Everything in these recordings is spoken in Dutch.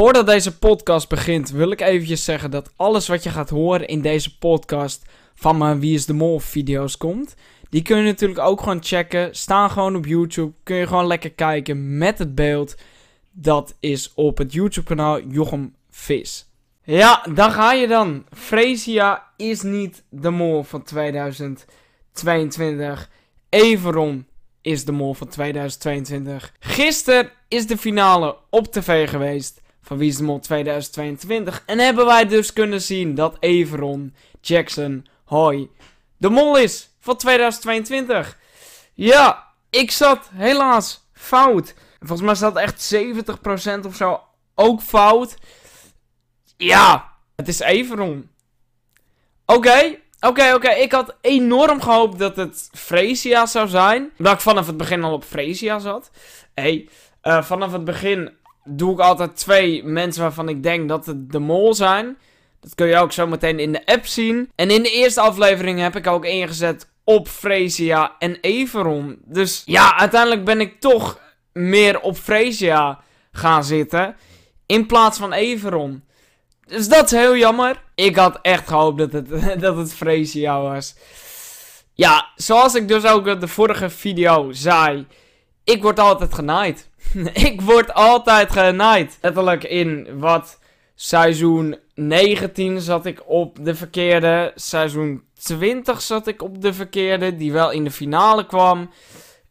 Voordat deze podcast begint, wil ik eventjes zeggen dat alles wat je gaat horen in deze podcast van mijn Wie is de Mol video's komt. Die kun je natuurlijk ook gewoon checken. Staan gewoon op YouTube. Kun je gewoon lekker kijken met het beeld. Dat is op het YouTube kanaal Jochem Vis. Ja, daar ga je dan. Fresia is niet de mol van 2022. Everon is de mol van 2022. Gisteren is de finale op tv geweest van Wie is de Mol 2022. En hebben wij dus kunnen zien dat Everon Jackson Hoi de mol is van 2022. Ja, ik zat helaas fout. Volgens mij staat echt 70% of zo ook fout. Ja, het is Everon. Oké, oké, oké. Ik had enorm gehoopt dat het Fresia zou zijn. Dat ik vanaf het begin al op Fresia zat. hey, uh, vanaf het begin doe ik altijd twee mensen waarvan ik denk dat het de mol zijn. Dat kun je ook zo meteen in de app zien. En in de eerste aflevering heb ik ook ingezet op Fresia en Everon. Dus ja, uiteindelijk ben ik toch meer op Fresia gaan zitten. In plaats van Everon. Dus dat is heel jammer. Ik had echt gehoopt dat het, dat het Fresia was. Ja, zoals ik dus ook de vorige video zei. Ik word altijd genaaid. ik word altijd genaaid. Letterlijk in wat seizoen 19 zat ik op de verkeerde. Seizoen 20 zat ik op de verkeerde, die wel in de finale kwam.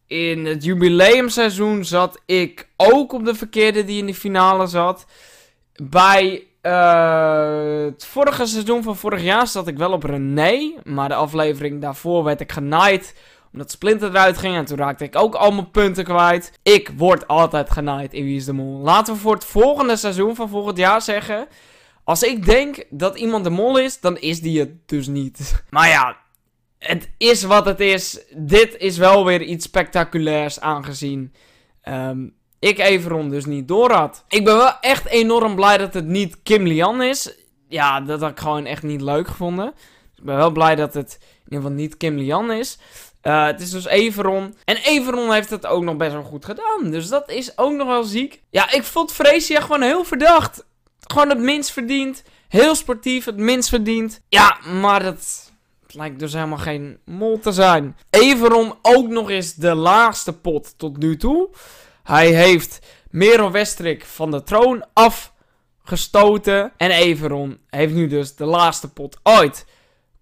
In het jubileumseizoen zat ik ook op de verkeerde die in de finale zat. Bij uh, het vorige seizoen van vorig jaar zat ik wel op René. Maar de aflevering daarvoor werd ik genaaid omdat Splinter eruit ging. En toen raakte ik ook al mijn punten kwijt. Ik word altijd genaaid in Wie is de Mol. Laten we voor het volgende seizoen van volgend jaar zeggen. Als ik denk dat iemand de mol is, dan is die het dus niet. Maar ja, het is wat het is. Dit is wel weer iets spectaculairs aangezien. Um, ik Everon dus niet door had. Ik ben wel echt enorm blij dat het niet Kim Lian is. Ja, dat had ik gewoon echt niet leuk gevonden. Ik ben wel blij dat het in ieder geval niet Kim Lian is. Uh, het is dus Everon. En Everon heeft het ook nog best wel goed gedaan. Dus dat is ook nog wel ziek. Ja, ik vond Freesia gewoon heel verdacht. Gewoon het minst verdiend. Heel sportief, het minst verdiend. Ja, maar dat lijkt dus helemaal geen mol te zijn. Everon ook nog eens de laagste pot tot nu toe. Hij heeft Merel Westrik van de troon afgestoten. En Everon heeft nu dus de laatste pot ooit.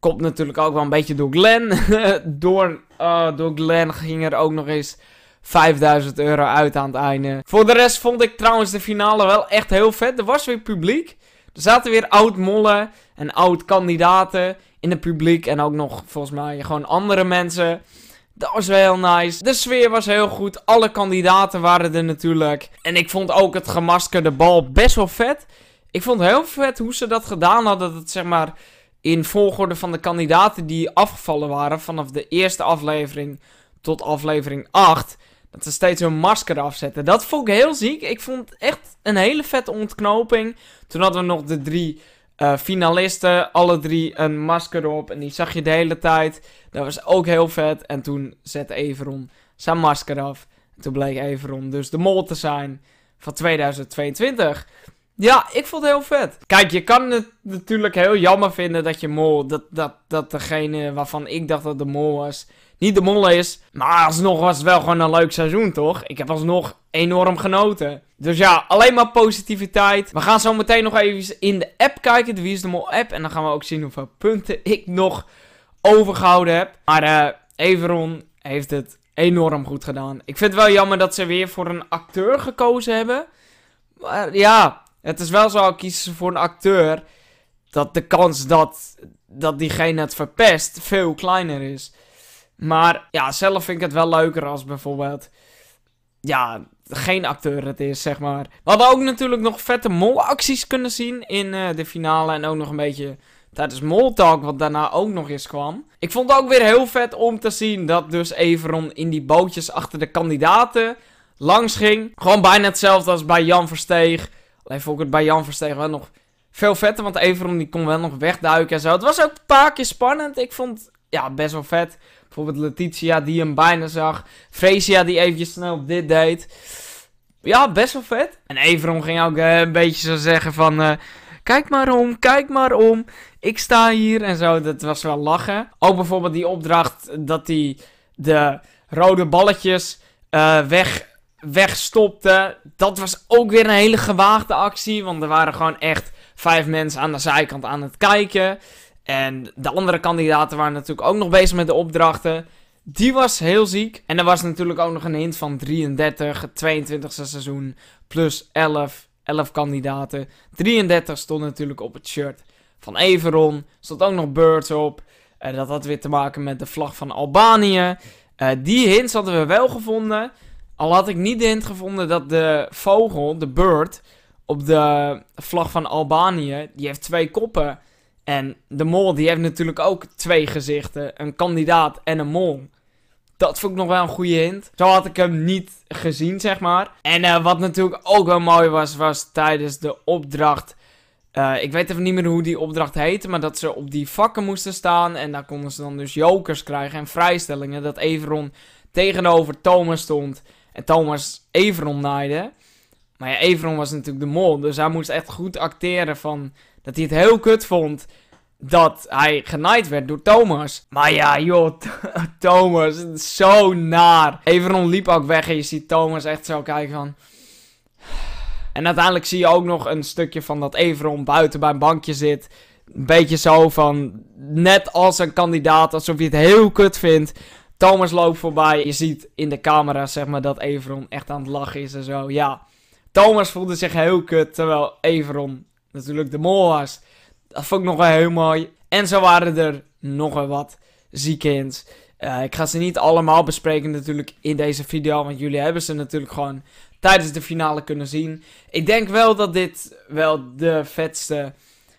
Komt natuurlijk ook wel een beetje door Glen. door, uh, door Glen ging er ook nog eens 5000 euro uit aan het einde. Voor de rest vond ik trouwens de finale wel echt heel vet. Er was weer publiek. Er zaten weer oud-mollen en oud-kandidaten in het publiek. En ook nog volgens mij gewoon andere mensen. Dat was wel heel nice. De sfeer was heel goed. Alle kandidaten waren er natuurlijk. En ik vond ook het gemaskerde bal best wel vet. Ik vond heel vet hoe ze dat gedaan hadden. Dat het zeg maar in volgorde van de kandidaten die afgevallen waren. Vanaf de eerste aflevering tot aflevering 8. Dat ze steeds hun masker afzetten. Dat vond ik heel ziek. Ik vond echt een hele vette ontknoping. Toen hadden we nog de drie uh, finalisten. Alle drie een masker op. En die zag je de hele tijd. Dat was ook heel vet. En toen zette Everon zijn masker af. En toen bleek Everon dus de mol te zijn van 2022. Ja, ik vond het heel vet. Kijk, je kan het natuurlijk heel jammer vinden dat je mol, dat, dat, dat degene waarvan ik dacht dat de mol was, niet de mol is. Maar alsnog was het wel gewoon een leuk seizoen, toch? Ik heb alsnog enorm genoten. Dus ja, alleen maar positiviteit. We gaan zo meteen nog even in de app kijken, de Wie is de Mol app. En dan gaan we ook zien hoeveel punten ik nog overgehouden heb. Maar uh, Everon heeft het enorm goed gedaan. Ik vind het wel jammer dat ze weer voor een acteur gekozen hebben. Maar ja, het is wel zo, kiezen ze voor een acteur, dat de kans dat, dat diegene het verpest veel kleiner is. Maar ja, zelf vind ik het wel leuker als bijvoorbeeld, ja, geen acteur het is, zeg maar. We hadden ook natuurlijk nog vette molacties kunnen zien in uh, de finale en ook nog een beetje tijdens Moltalk, wat daarna ook nog eens kwam. Ik vond het ook weer heel vet om te zien dat dus Everon in die bootjes achter de kandidaten langs ging. Gewoon bijna hetzelfde als bij Jan Versteeg. Alleen vond ik het bij Jan Verstegen wel nog veel vetter. Want Everon die kon wel nog wegduiken en zo. Het was ook een paar keer spannend. Ik vond ja, best wel vet. Bijvoorbeeld Letitia die hem bijna zag. Freesia die eventjes snel dit deed. Ja, best wel vet. En Everon ging ook eh, een beetje zo zeggen van... eh, kijk maar om, kijk maar om. Ik sta hier en zo. Dat was wel lachen. Ook bijvoorbeeld die opdracht dat hij de rode balletjes eh, weg, wegstopte. Dat was ook weer een hele gewaagde actie. Want er waren gewoon echt vijf mensen aan de zijkant aan het kijken. En de andere kandidaten waren natuurlijk ook nog bezig met de opdrachten. Die was heel ziek. En er was natuurlijk ook nog een hint van 33, het 22e seizoen, plus 11, 11 kandidaten. 33 stond natuurlijk op het shirt van Everon. Stond ook nog Birds op. En dat had weer te maken met de vlag van Albanië. Eh, die hints hadden we wel gevonden. Al had ik niet de hint gevonden dat de vogel, de bird, op de vlag van Albanië, die heeft twee koppen. En de mol, die heeft natuurlijk ook twee gezichten. Een kandidaat en een mol. Dat vond ik nog wel een goede hint. Zo had ik hem niet gezien, zeg maar. En eh, wat natuurlijk ook wel mooi was, was tijdens de opdracht. eh, ik weet even niet meer hoe die opdracht heette, maar dat ze op die vakken moesten staan. En daar konden ze dan dus jokers krijgen en vrijstellingen. Dat Everon tegenover Thomas stond. En Thomas Everon naaide. Maar ja, Everon was natuurlijk de mol. Dus hij moest echt goed acteren van dat hij het heel kut vond dat hij genaaid werd door Thomas. Maar ja, joh, Thomas, zo naar. Everon liep ook weg en je ziet Thomas echt zo kijken van... En uiteindelijk zie je ook nog een stukje van dat Everon buiten bij een bankje zit. Een beetje zo van, net als een kandidaat, alsof je het heel kut vindt. Thomas loopt voorbij. Je ziet in de camera, zeg maar, dat Everon echt aan het lachen is en zo. Ja, Thomas voelde zich heel kut, terwijl Everon natuurlijk de mol was. Dat vond ik nog wel heel mooi. En zo waren er nog wel wat zieke hints. Eh, ik ga ze niet allemaal bespreken natuurlijk in deze video, want jullie hebben ze natuurlijk gewoon tijdens de finale kunnen zien. Ik denk wel dat dit wel de vetste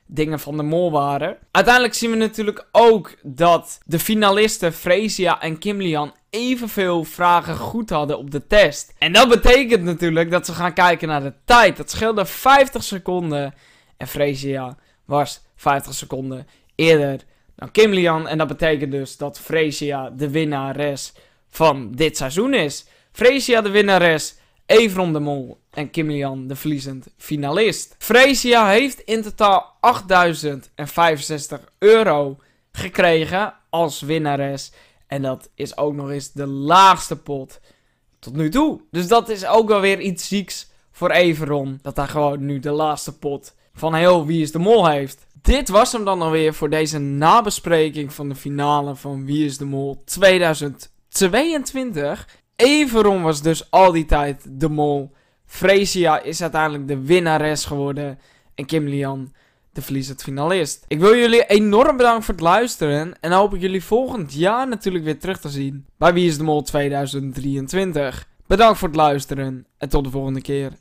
dingen van de mol waren. Uiteindelijk zien we natuurlijk ook dat de finalisten Fresia en Kim Lian evenveel vragen goed hadden op de test. En dat betekent natuurlijk dat ze gaan kijken naar de tijd. Dat scheelde 50 seconden. En Fresia was 50 seconden eerder dan Kim Lian. En dat betekent dus dat Fresia de winnares van dit seizoen is. Fresia de winnares, Evron de Mol en Kim Lian de verliezend finalist. Fresia heeft in totaal 8065 euro gekregen als winnares. En dat is ook nog eens de laagste pot tot nu toe. Dus dat is ook wel weer iets zieks voor Everon. Dat hij gewoon nu de laatste pot van heel Wie is de Mol heeft. Dit was hem dan alweer voor deze nabespreking van de finale van Wie is de Mol 2022. Everon was dus al die tijd de mol. Fresia is uiteindelijk de winnares geworden. En Kim Lian de verliezend finalist. Ik wil jullie enorm bedanken voor het luisteren. En hoop ik jullie volgend jaar natuurlijk weer terug te zien. Bij Wie is de Mol 2023. Bedankt voor het luisteren. En tot de volgende keer.